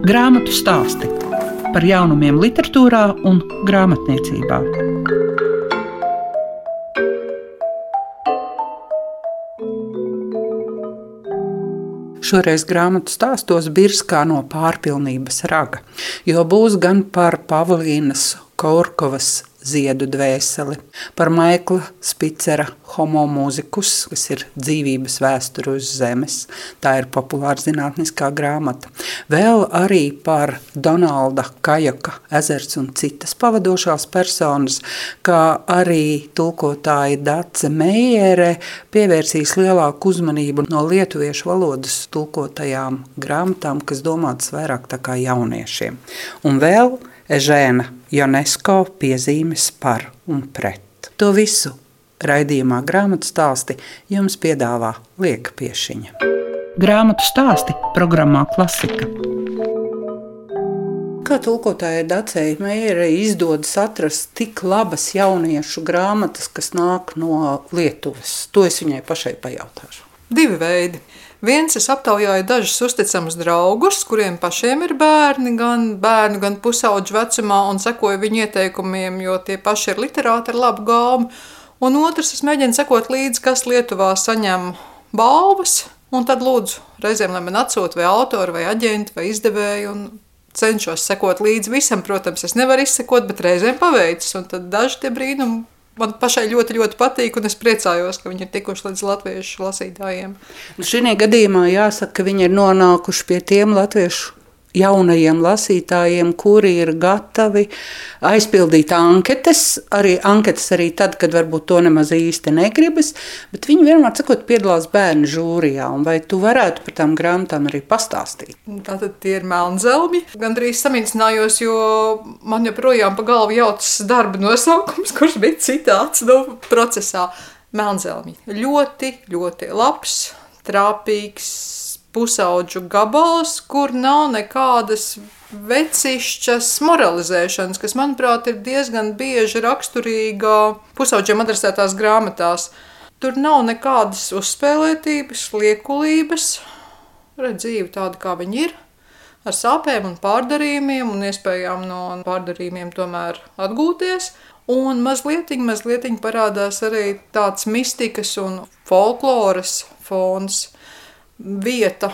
Grāmatu stāsti par jaunumiem, literatūrā un grāmatniecībā. Šoreiz grāmatu stāstos Birskā no pārpilnības raga, jo būs gan par Pavlīnas Kaurkovas ziedu dvēseli, par Maikla Spicera homo mūzikus, kas ir dzīvības vēsture uz zemes. Tā ir populāra zinātniskā grāmata. Vēl arī par Donalda Kajaka ezers un citas pavadošās personas, kā arī tulkotāja Dace Meijere pievērsīs lielāku uzmanību no lietuviešu valodas tulkotajām grāmatām, kas domātas vairāk tā kā jauniešiem. Un vēl Ežēna UNESCO piezīmes par un pret. To visu raidījumā grāmatu stāsti jums piedāvā Lieka Piešiņa. Grāmatu stāsti programmā Klasika. Kā tulkotājai Dacei Meirai izdodas atrast tik labas jauniešu grāmatas, kas nāk no Lietuvas? To es viņai pašai pajautāšu. Divi veidi. Viens es aptaujāju dažus uzticamus draugus, kuriem pašiem ir bērni, gan bērnu, gan pusauģu vecumā, un sekoju viņu ieteikumiem, jo tie paši ir literāti ar labu gaumu. Un otrs, es mēģinu sekot līdzi, kas Lietuvā saņem balvas, un tad lūdzu reizēm, lai man atsūta vai autori, vai aģenti, vai izdevēji, un cenšos sekot līdzi visam. Protams, es nevaru izsekot, bet reizēm paveicis, un tad daži tie brīnumi man pašai ļoti, ļoti patīk, un es priecājos, ka viņi ir tikuši līdz latviešu lasītājiem. Šī gadījumā jāsaka, ka viņi ir nonākuši pie tiem latviešu jaunajiem lasītājiem, kuri ir gatavi aizpildīt anketas, arī anketas arī tad, kad varbūt to nemaz īsti negribas, bet viņi vienmēr sakot piedalās bērnu žūrijā, un vai tu varētu par tām grāmatām arī pastāstīt? Tātad tie ir melnzelmi. Gandrīz samīcinājos, jo man joprojām pa galvu jaucas darba nosaukums, kurš bija citāts no procesā. Melnzelmi. Ļoti, ļoti labs, trāpīgs, pusauģu gabals, kur nav nekādas vecišķas moralizēšanas, kas, manuprāt, ir diezgan bieži raksturīga pusauģiem adresētās grāmatās. Tur nav nekādas uzspēlētības, liekulības, redz dzīve tāda, kā viņi ir, ar sāpēm un pārdarījumiem un iespējām no pārdarījumiem tomēr atgūties. Un mazliet, mazliet parādās arī tāds mistikas un folkloras fons vieta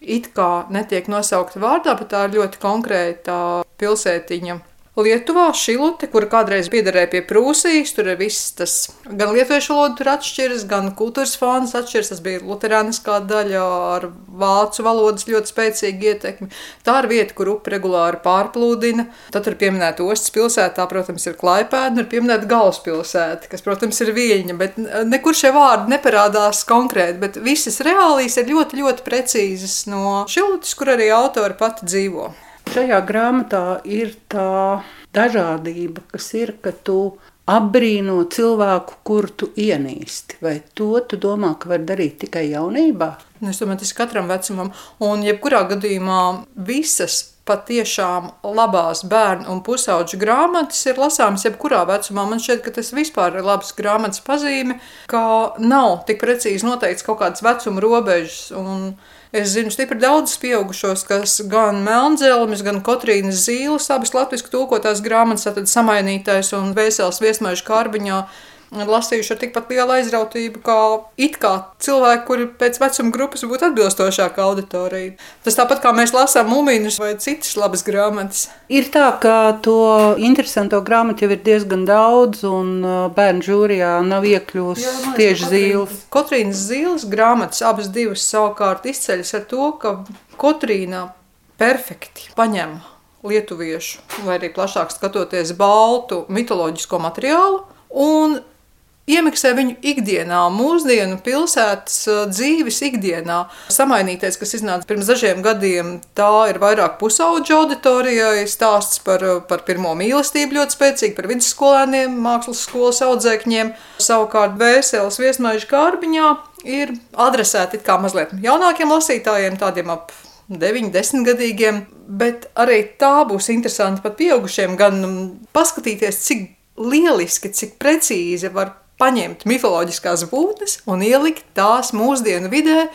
it kā netiek nosaukta vārdā, bet tā ir ļoti konkrēta pilsētiņa Lietuvā Šilute, kur kādreiz piederēja pie Prūsijas, tur ir viss tas gan lietuviešu valoda tur atšķiras, gan kultūras fons atšķiras. Tas bija luterāniskā daļa ar vācu valodas ļoti spēcīgu ietekmi. Tā ir vieta, kur upe regulāri pārplūdina. Tad tur pieminēta ostas pilsētā, protams, ir Klaipēda, un ir pieminēta galvaspilsēta, kas, protams, ir Viļņa, bet nekur šie vārdi neparādās konkrēti, bet visas reālijas ir ļoti, ļoti precīzas no Šilutes, kur arī autori pati dzīvo. Šajā grāmatā ir tā dažādība, kas ir, ka tu apbrīno cilvēku, kuru tu ienīsti. Vai to tu domā, ka var darīt tikai jaunībā? Nu, es domāju, tas ir katram vecumam, un jebkurā gadījumā visas patiešām labās bērnu un pusauģu grāmatas ir lasāmas jebkurā vecumā. Man šķiet, ka tas vispār ir labs grāmatas pazīme, ka nav tik precīzi noteikts kaut kādas vecuma robežas. Un Es zinu stipri daudzus pieaugušos, kas gan Melnzelmes, gan Kotrīnas Zīles, abas latviešu tulkotās grāmatas, tad samainītais un Vēsels viesmaiņu kārbiņā lasījuši ar tikpat lielu aizrautību, kā it kā cilvēki, kuri pēc vecuma grupas būtu atbilstošāka auditorija. Tas tāpat kā mēs lasām mūmīnus vai citas labas grāmatas. Ir tā, ka to interesanto grāmatu jau ir diezgan daudz, un uh, bērnu žūrijā nav iekļūst tieši zīles. Kotrīnas zīles grāmatas abas divas savukārt izceļas ar to, ka Kotrīna perfekti paņem lietuviešu, vai arī plašāk skatoties baltu mitoloģisko materiālu, un iemiksē viņu ikdienā, mūsdienu pilsētas dzīves ikdienā. Samainītais, kas iznāca pirms dažiem gadiem, tā ir vairāk pusauģu auditorijai, stāsts par, par pirmo mīlestību ļoti spēcīgi, par vidusskolēniem, mākslas skolas audzēkņiem. Savukārt Vēseles viesmaiņa kārbiņā ir adresēta it kā mazliet jaunākiem lasītājiem, tādiem ap 9, 10 gadīgiem, bet arī tā būs interesanti pat pieaugušiem, gan paskatīties, cik lieliski, cik precīzi var paņemt mitoloģiskās būtnes un ielikt tās mūsdienu vidē,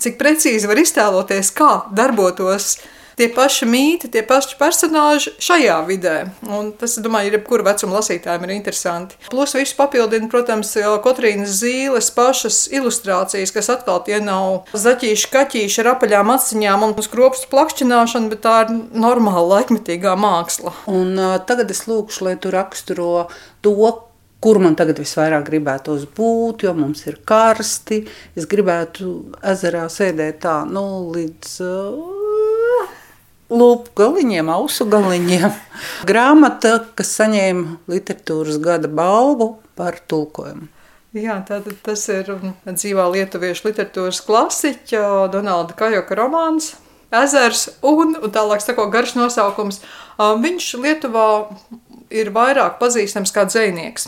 cik precīzi var iztēloties, kā darbotos tie paši mīti, tie paši personāļi šajā vidē. Un tas, domāju, ir jebkura vecuma lasītājiem ir interesanti. Plus visu papildina, protams, Kotrīnas Zīles pašas ilustrācijas, kas atkal tie nav zaķīši, kaķīši ar apaļām aciņām un skropstu plakšķināšanu, bet tā ir normāla laikmetīgā māksla. Un uh, tagad es lūkšu, lai tu raksturo to, kur man tagad visvairāk gribētos būt, jo mums ir karsti. Es gribētu ezerā sēdēt tā, nu, līdz uh, lūpu galiņiem, ausu galiņiem. Grāmata, kas saņēma literatūras gada balvu par tulkojumu. Jā, tātad tas ir dzīvā lietuviešu literatūras klasiķa Donalda Kajoka romāns Ezers un, un tālāk sako garš nosaukums. Viņš Lietuvā ir vairāk pazīstams kā dzēnieks.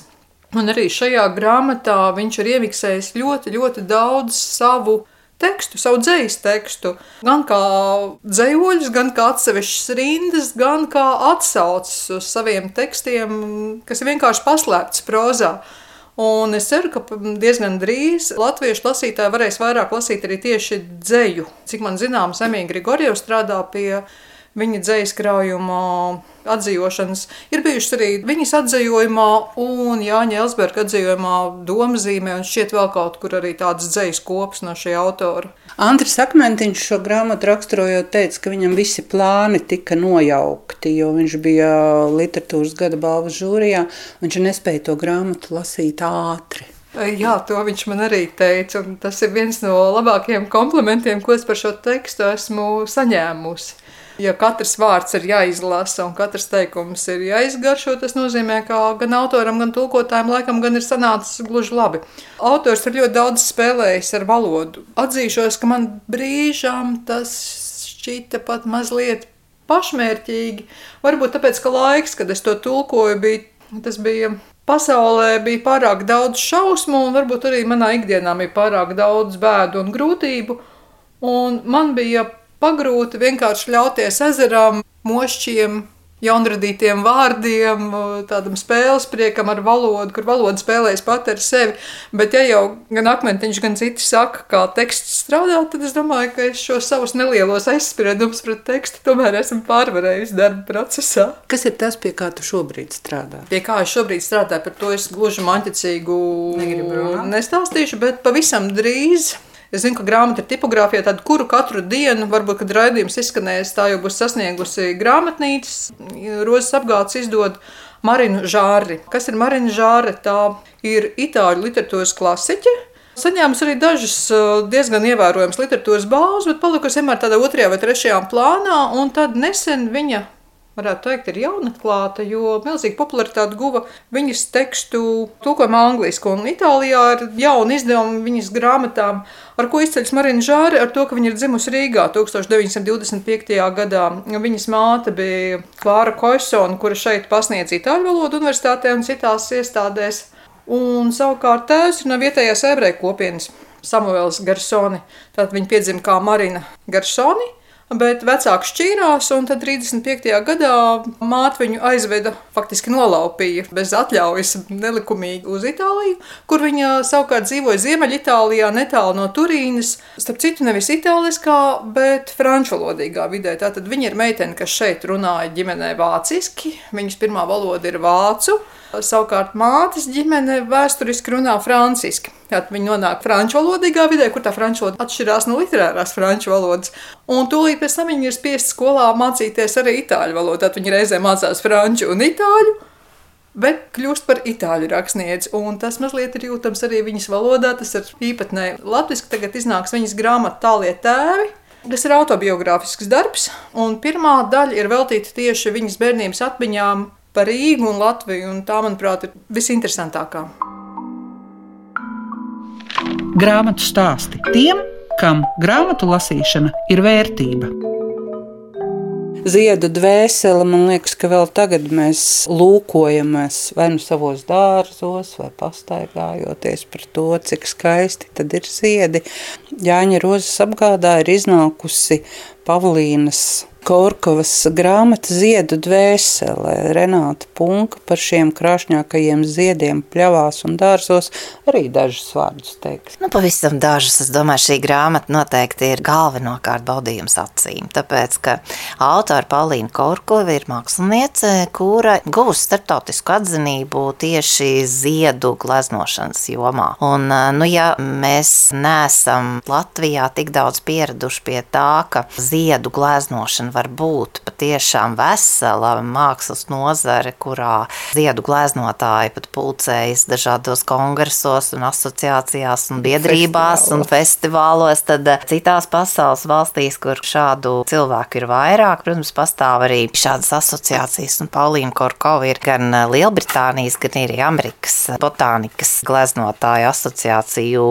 Un arī šajā grāmatā viņš ir iemiksējis ļoti, ļoti daudz savu tekstu, savu dzīslu tekstu. Gan kā dzīslis, gan kā atsevišķas rindas, gan kā atsauces uz saviem tekstiem, kas ir vienkārši paslēpts prozā. Un es ceru, ka diezgan drīz latviešu lasītāji varēs vairāk lasīt arī tieši dzēju. Cik man zināms, Emīļa Grigorjeva strādā pie viņa dzīslu krājuma atzīšanas. Ir bijušas arī viņas atzījumā, un Jāņa Elsberga atzījumā domzīmē, un šķiet vēl kaut kur arī tādas dzīslu kopas no šī autora. Andris Akmentiņš šo grāmatu raksturojot, teica, ka viņam visi plāni tika nojaukti, jo viņš bija literatūras gada balvas žūrijā. Viņš nespēja to grāmatu lasīt ātri. Jā, to viņš man arī teica. Tas ir viens no labākajiem komplimentiem, ko es par šo tekstu esmu saņēmusi. Ja katrs vārds ir jāizlasa un katrs teikums ir jāizgaršo, tas nozīmē, ka gan autoram, gan tulkotājiem laikam gan ir sanācis gluži labi. Autors ir ļoti daudz spēlējis ar valodu. Atzīšos, ka man brīžām tas šķita pat mazliet pašmērķīgi. Varbūt tāpēc, ka laiks, kad es to tulkoju, bija, tas bija pasaulē bija pārāk daudz šausmu, un varbūt arī manā ikdienā bija pārāk daudz bēdu un grūtību. Un man bija pagrūti vienkārši ļauties ezeram, mošķiem, jaunradītiem vārdiem, tādam spēles priekam ar valodu, kur valoda spēlējas pat ar sevi. Bet, ja jau gan akmentiņš, gan citi saka, kā teksts strādā, tad es domāju, ka es šos savus nelielos aizspriedumus pret tekstu tomēr esmu pārvarējis darba procesā. Kas ir tas, pie kā tu šobrīd strādā? Pie kā es šobrīd strādāju, par to es gluži maņķicīgu nestāstīšu, bet pavisam drīz Es zinu, ka grāmata ir tipogrāfija, tad kuru katru dienu, varbūt, kad raidījums izskanēs, tā jau būs sasniegusi grāmatnīcas. Rozes apgādes izdod Marinu Žāri. Kas ir Marina Žāre? Tā ir itāļu literatūras klasiķe. Saņēmusi arī dažas diezgan ievērojamas literatūras balvas, bet palikusi vienmēr tādā otrajā vai trešajā plānā. Tad nesen viņa varētu teikt, ir jaunatklāta, jo milzīgi popularitāti guva viņas tekstu tulkojumā angliski. Un Itālijā ir jauni izdevumi viņas grāmatām, ar ko izceļas Marina Žāre, ar to, ka viņa ir dzimusi Rīgā 1925. gadā. Viņas māte bija Klāra Koisona, kura šeit pasniedz itāļu valodu universitātē un citās iestādēs. Un savukārt tēvs ir no vietējās ebreju kopienas Samuēls Garsoni. Tātad viņa piedzima kā Marina Garsoni. Bet vecāki šķīrās, un tad 35. gadā māte viņu aizveda, faktiski nolaupīja bez atļaujas, nelikumīgi uz Itāliju, kur viņa savukārt dzīvoja Ziemeļitālijā, netālu no Turīnas. Starp citu, nevis itāliskā, bet franču valodīgā vidē. Tātad viņa ir meitene, kas šeit runāja ģimenē vāciski, viņas pirmā valoda ir vācu. Savukārt mātes ģimene vēsturiski runā franciski. Tātad viņi nonāk franču valodīgā vidē, kur tā franču valoda atšķirās no literārās franču valodas. Un tūlīt pēc tam viņi ir spiesti skolā mācīties arī itāļu valodu. Tad viņi reizē mācās franču un itāļu. Bet kļūst par itāļu rakstnieci, un tas mazliet ir jūtams arī viņas valodā. Tas ir īpatnēji. Latvijas tagad iznāks viņas grāmata Tālie tēvi, Tas ir autobiogrāfisks darbs, un pirmā daļa ir veltīta tieši viņas bērnības atmiņām par Rīgu un Latviju, un tā, manuprāt, ir visinteresantākā. Grāmatu stāsti tiem, kam grāmatu lasīšana ir vērtība. Ziedu dvēseli, man liekas, ka vēl tagad mēs lūkojamies vai nu savos dārzos, vai pastaigājoties par to, cik skaisti tad ir ziedi. Jāņa Rozes apgādā ir iznākusi Pavlīnas Korkovas grāmata Ziedu dvēsele, Renāta Punka par šiem krāšņākajiem ziediem pļavās un dārzos arī dažus vārdus teiks. Nu, pavisam dažus. Es domāju, šī grāmata noteikti ir galvenokārt baudījums acīm, tāpēc, ka autora Paulīna Korkova ir māksliniece, kura guvusi starptautisku atzinību tieši ziedu gleznošanas jomā. Un, nu, ja mēs neesam Latvijā tik daudz pieraduši pie tā, ka ziedu gleznošana var būt patiešām vesela mākslas nozare, kurā ziedu gleznotāji pat pulcējas dažādos kongresos un asociācijās un biedrībās Festivālo. un festivālos, tad eh, citās pasaules valstīs, kur šādu cilvēku ir vairāk, protams, pastāv arī šādas asociācijas, un Paulīna Korkova ir gan eh, Lielbritānijas, gan arī Amerikas botānikas gleznotāju asociāciju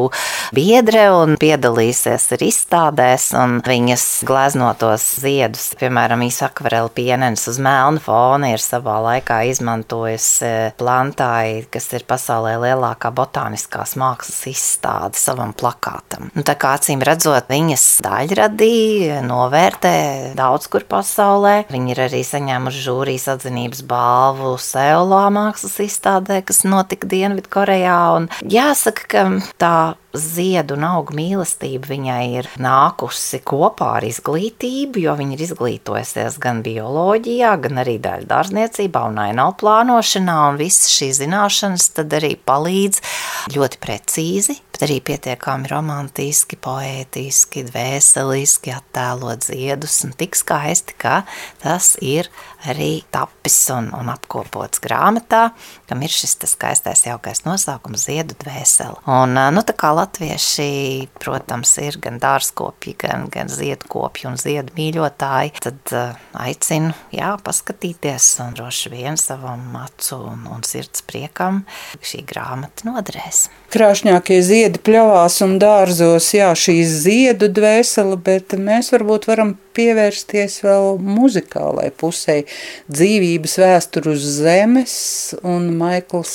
biedre un piedalīsies arī izstādēs, un viņas gleznotos ziedus piemēram, īsakvarela pienenes uz melna fona ir savā laikā izmantojusi e, plantāji, kas ir pasaulē lielākā botāniskās mākslas izstāde savam plakātam. Un tā kā acīm redzot, viņas daļradī novērtē daudz kur pasaulē. Viņi ir arī saņēmuši žūrijas atzinības balvu Seulā mākslas izstādē, kas notika Dienvidkorejā. Un jāsaka, ka tā ziedu un augu mīlestība viņai ir nākusi kopā ar izglītību, jo viņa ir izglītojusies gan bioloģijā, gan arī daļu dārzniecībā un ainau plānošanā, un visas šīs zināšanas tad arī palīdz ļoti precīzi, bet arī pietiekami romantiski, poētiski, dvēseliski attēlot ziedus un tik skaisti, ka tas ir arī tapis un, un apkopots grāmatā, kam ir šis skaistais jaukais nosaukums ziedu dvēseli. Un, nu, tā kā latvieši, protams, ir gan dārzkopji, gan, gan ziedkopji un ziedu mīļotāji, tad uh, aicinu, jā, paskatīties un droši vien savam acu un, un sirds priekam šī grāmata noderēs. Krāšņākie ziedi pļavās un dārzos, jā, šī ziedu dvēsele, bet mēs varbūt varam pievērsties vēl muzikālai pusē. Dzīvības vēsturi uz zemes un Maikls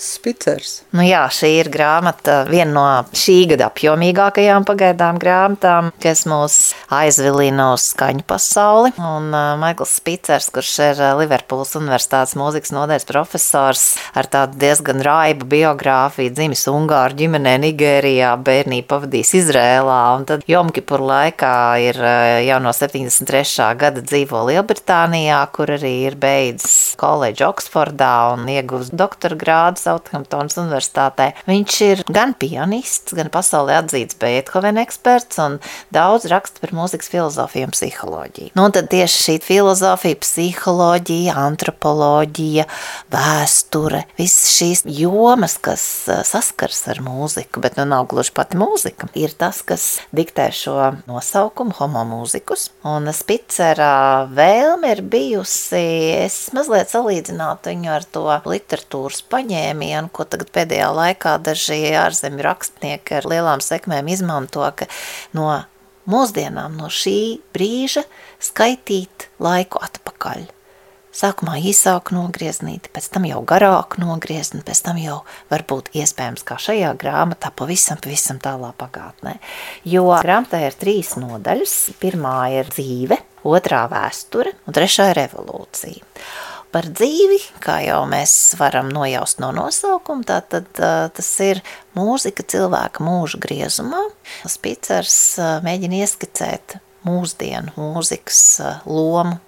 Spicers. Nu jā, šī ir grāmata, viena no šī gada apjomīgākajām pagaidām grāmatām, kas mūs aizvilina uz skaņu pasauli. Un uh, Maikls Spicers, kurš ir uh, Liverpools Universitātes mūzikas nodaļas profesors ar tādu diezgan raibu biogrāfiju, dzimis Ungāru ģimenē Nigērijā, bērnību pavadījis Izrēlā, un tad Jomkipur laikā ir uh, jau no 73. gada dzīvo Lielbritānijā, kur arī ir beidzis koledžu Oksfordā un ieguvis doktora grādu Southamptonas universitātē. Viņš ir gan pianists, gan pasaulē atzīts Beethoven eksperts un daudz raksta par mūzikas filozofiju un psiholoģiju. Nu, tad tieši šī filozofija, psiholoģija, antropoloģija, vēsture, visas šīs jomas, kas eh, saskars ar mūziku, bet nu nav gluži pati mūzika, ir tas, kas diktē šo nosaukumu homo mūzikus gadus. Un Spicera vēlme ir bijusi, es mazliet salīdzinātu viņu ar to literatūras paņēmienu, ko tagad pēdējā laikā daži ārzemju rakstnieki ar lielām sekmēm izmanto, ka no mūsdienām, no šī brīža skaitīt laiku atpakaļ. Sākumā īsāku nogrieznīti, pēc tam jau garāku nogriezni, pēc tam jau varbūt iespējams kā šajā grāmatā pavisam, pavisam tālā pagātnē. Jo grāmatā ir trīs nodaļas. Pirmā ir dzīve, otrā vēsture un trešā ir revolūcija. Par dzīvi, kā jau mēs varam nojaust no nosaukuma, tā tad tas ir mūzika cilvēka mūža griezumā. Spīcers mēģina ieskicēt mūsdienu mūzikas lomu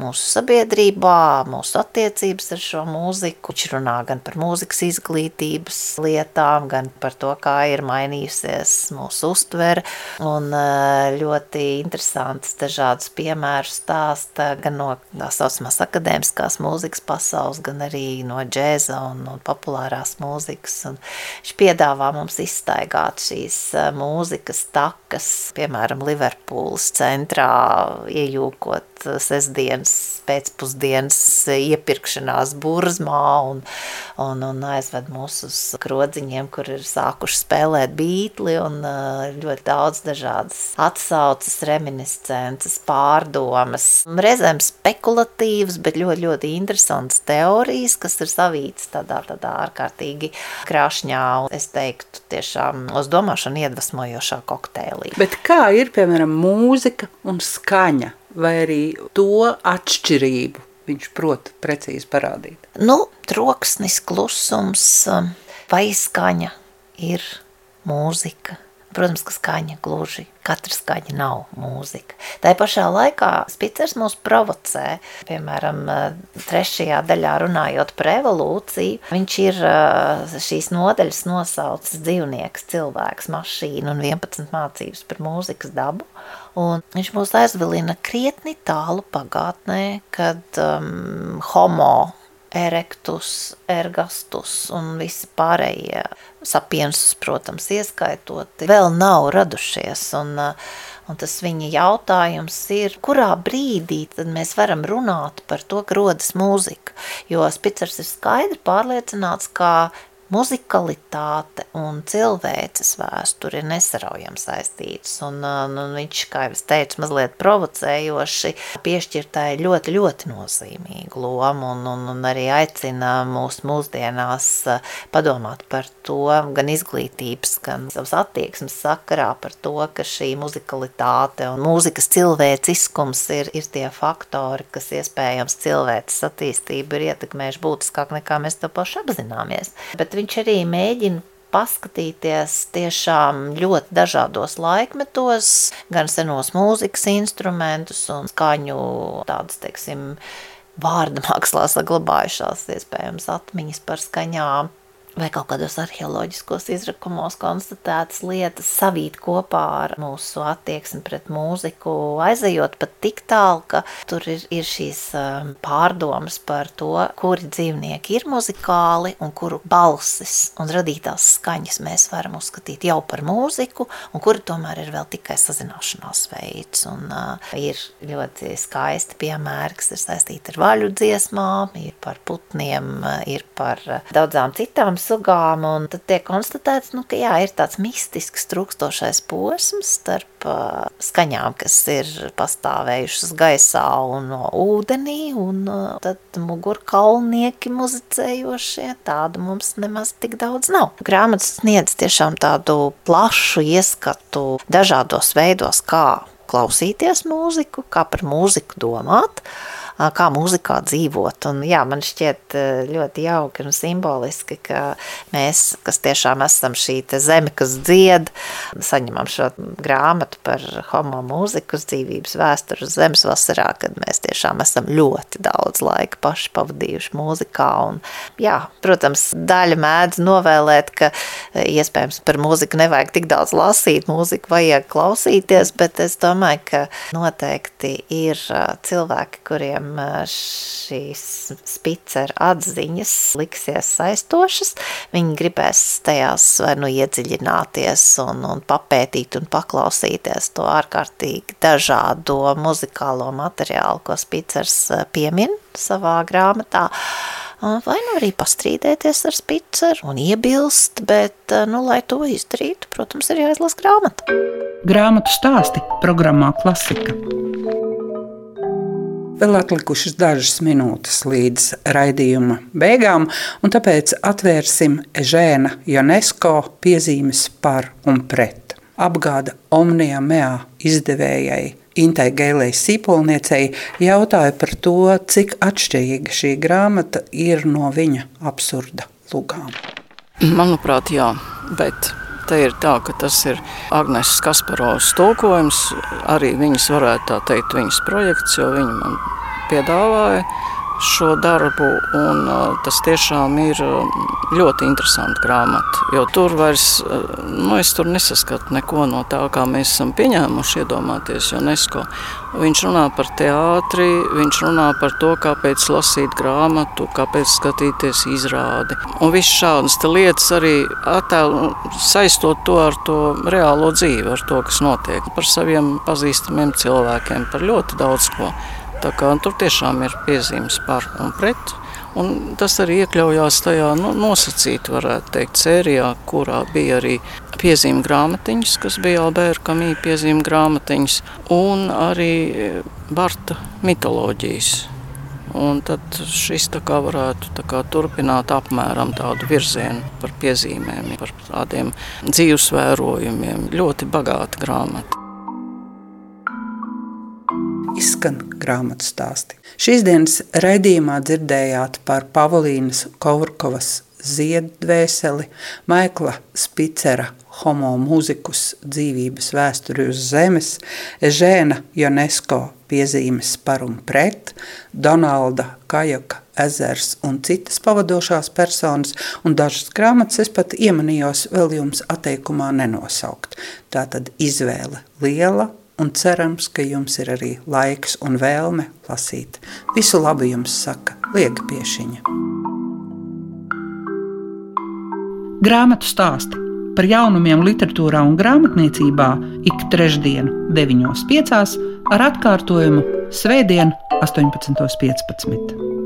mūsu sabiedrībā, mūsu attiecības ar šo mūziku. Viņš runā gan par mūzikas izglītības lietām, gan par to, kā ir mainījusies mūsu uztvere. Un eh, ļoti interesants dažādus piemērus stāsta gan no tā saucamās akadēmiskās mūzikas pasaules, gan arī no džēza un, un populārās mūzikas. Un viņš piedāvā mums izstaigāt šīs eh, mūzikas takas, piemēram, Liverpūles centrā, iejūkot eh, sestdienas dienas pēcpusdienas iepirkšanās burzmā un, un, un aizved mūs uz krodziņiem, kur ir sākuši spēlēt bītli un ļoti daudz dažādas atsaucas, reminiscences, pārdomas. Reizēm spekulatīvas, bet ļoti, ļoti interesantas teorijas, kas ir savītas tādā, tādā ārkārtīgi krāšņā un es teiktu tiešām uz domāšanu iedvesmojošā kokteilī. Bet kā ir, piemēram, mūzika un skaņa? Vai arī to atšķirību viņš prot precīzi parādīt? Nu, troksnis, klusums, vai skaņa ir mūzika. Protams, ka skaņa gluži katra skaņa nav mūzika. Tā pašā laikā Spicers mūs provocē. Piemēram, trešajā daļā runājot par evolūciju, viņš ir šīs nodaļas nosaucis dzīvnieks, cilvēks, mašīna un 11 mācības par mūzikas dabu. Un viņš mūs aizvilina krietni tālu pagātnē, kad um, homo erectus, ergastus un visi pārējie sapiensus, protams, ieskaitot, vēl nav radušies. Un, un tas viņa jautājums ir, kurā brīdī tad mēs varam runāt par to, ka rodas mūzika. Jo Spicers ir skaidri pārliecināts, ka muzikalitāte un cilvēces vēsture ir nesaraujami saistītas. Un, un, un viņš, kā jau es teicu, mazliet provocējoši piešķirtai ļoti, ļoti nozīmīgu lomu un, un, un arī aicina mūs mūsdienās padomāt par to gan izglītības, gan savas attieksmes sakarā par to, ka šī muzikalitāte un mūzikas cilvēciskums ir, ir tie faktori, kas iespējams cilvēces attīstību ir ietekmējuši būtiskāk nekā mēs to paši apzināmies. Bet viņš arī mēģina paskatīties tiešām ļoti dažādos laikmetos, gan senos mūzikas instrumentus un skaņu tādas, teiksim, vārda mākslā saglabājušās iespējams atmiņas par skaņām vai kaut kādos arheoloģiskos izrakumos konstatētas lietas savīt kopā ar mūsu attieksmi pret mūziku, aizejot pat tik tālu, ka tur ir, ir šīs um, pārdomas par to, kuri dzīvnieki ir muzikāli un kuru balsis un radītās skaņas mēs varam uzskatīt jau par mūziku, un kuri tomēr ir vēl tikai sazināšanās veids. Un, uh, ir ļoti skaisti piemēri, kas ir saistīti ar vaļu dziesmām, ir par putniem, ir par daudzām citām sugām, un tad tiek konstatēts, nu, ka jā, ir tāds mistisks trūkstošais posms starp uh, skaņām, kas ir pastāvējušas gaisā un no ūdenī, un uh, tad mugurkaulnieki muzicējošie, tādu mums nemaz tik daudz nav. Grāmatas sniedz tiešām tādu plašu ieskatu dažādos veidos, kā klausīties mūziku, kā par mūziku domāt, uh, kā mūzikā dzīvot. Un, jā, man šķiet ļoti jauki un simboliski, ka mēs, kas tiešām esam šī zeme, kas dzied, saņemam šo grāmatu par homo mūziku uz dzīvības vēsturi uz zemes vasarā, kad mēs tiešām esam ļoti daudz laika paši pavadījuši mūzikā. Un, jā, protams, daļa mēdz novēlēt, ka iespējams par mūziku nevajag tik daudz lasīt, mūziku vajag klausīties, bet es domāju, ka noteikti ir cilvēki, kuriem kuriem šīs spicera atziņas liksies saistošas, viņi gribēs tajās vai nu iedziļināties un, un papētīt un paklausīties to ārkārtīgi dažādo muzikālo materiālu, ko spicers piemin savā grāmatā vai nu arī pastrīdēties ar spiceru un iebilst, bet, nu, lai to izdarītu, protams, ir jāizlas grāmata. Grāmatu stāsti programmā Klasika. Vēl atlikušas dažas minūtes līdz raidījuma beigām, un tāpēc atvērsim Žēna UNESCO piezīmes par un pret. Apgāda Omnijā Mea izdevējai Intai Gēlei Sīpolniecei jautāja par to, cik atšķirīga šī grāmata ir no viņa absurda lugām. Manuprāt, jā, bet Te ir tā, ka tas ir Agnēs Kasparovas tulkojums. Arī viņas varētu tā teikt, viņas projekts, jo viņa man piedāvāja šo darbu. Un, uh, tas tiešām ir ļoti interesanti grāmata. Jo tur vairs nu, tur nesaskatu neko no tā, kā mēs esam pieņēmuši iedomāties UNESCO. Viņš runā par teātri, viņš runā par to, kāpēc lasīt grāmatu, kāpēc skatīties izrādi. Un viss šādas lietas arī attēlo, saistot to ar to reālo dzīvi, ar to, kas notiek, par saviem pazīstamiem cilvēkiem, par ļoti daudz ko. Tur tiešām ir piezīmes par un pret. Un tas arī iekļaujās tajā nu, nosacītā, varētu teikt, sērijā, kurā bija arī piezīme grāmatiņas, kas bija Alberta Kamija piezīme grāmatiņas, un arī Barta mitoloģijas. Un tad šis kā varētu kā turpināt apmēram tādu virzienu par piezīmēm, par tādiem dzīvesvērojumiem. Ļoti bagāta grāmata. Izskan grāmatu stāsti. Šīs dienas raidījumā dzirdējāt par Pavlīnas Kaurkovas ziedvēseli, Maikla Spicera homo mūzikus dzīvības vēsturi uz zemes, Ežēna Jonesko piezīmes par un pret, Donalda Kajaka ezers un citas pavadošās personas, un dažas grāmatas es pat iemanījos vēl jums atteikumā nenosaukt. Tā tad izvēle liela, un cerams, ka jums ir arī laiks un vēlme lasīt. Visu labu jums saka Liega Piešiņa. Grāmatu stāsti par jaunumiem literatūrā un grāmatniecībā ik trešdienu, 9.5. ar atkārtojumu Svētdien, 18.15.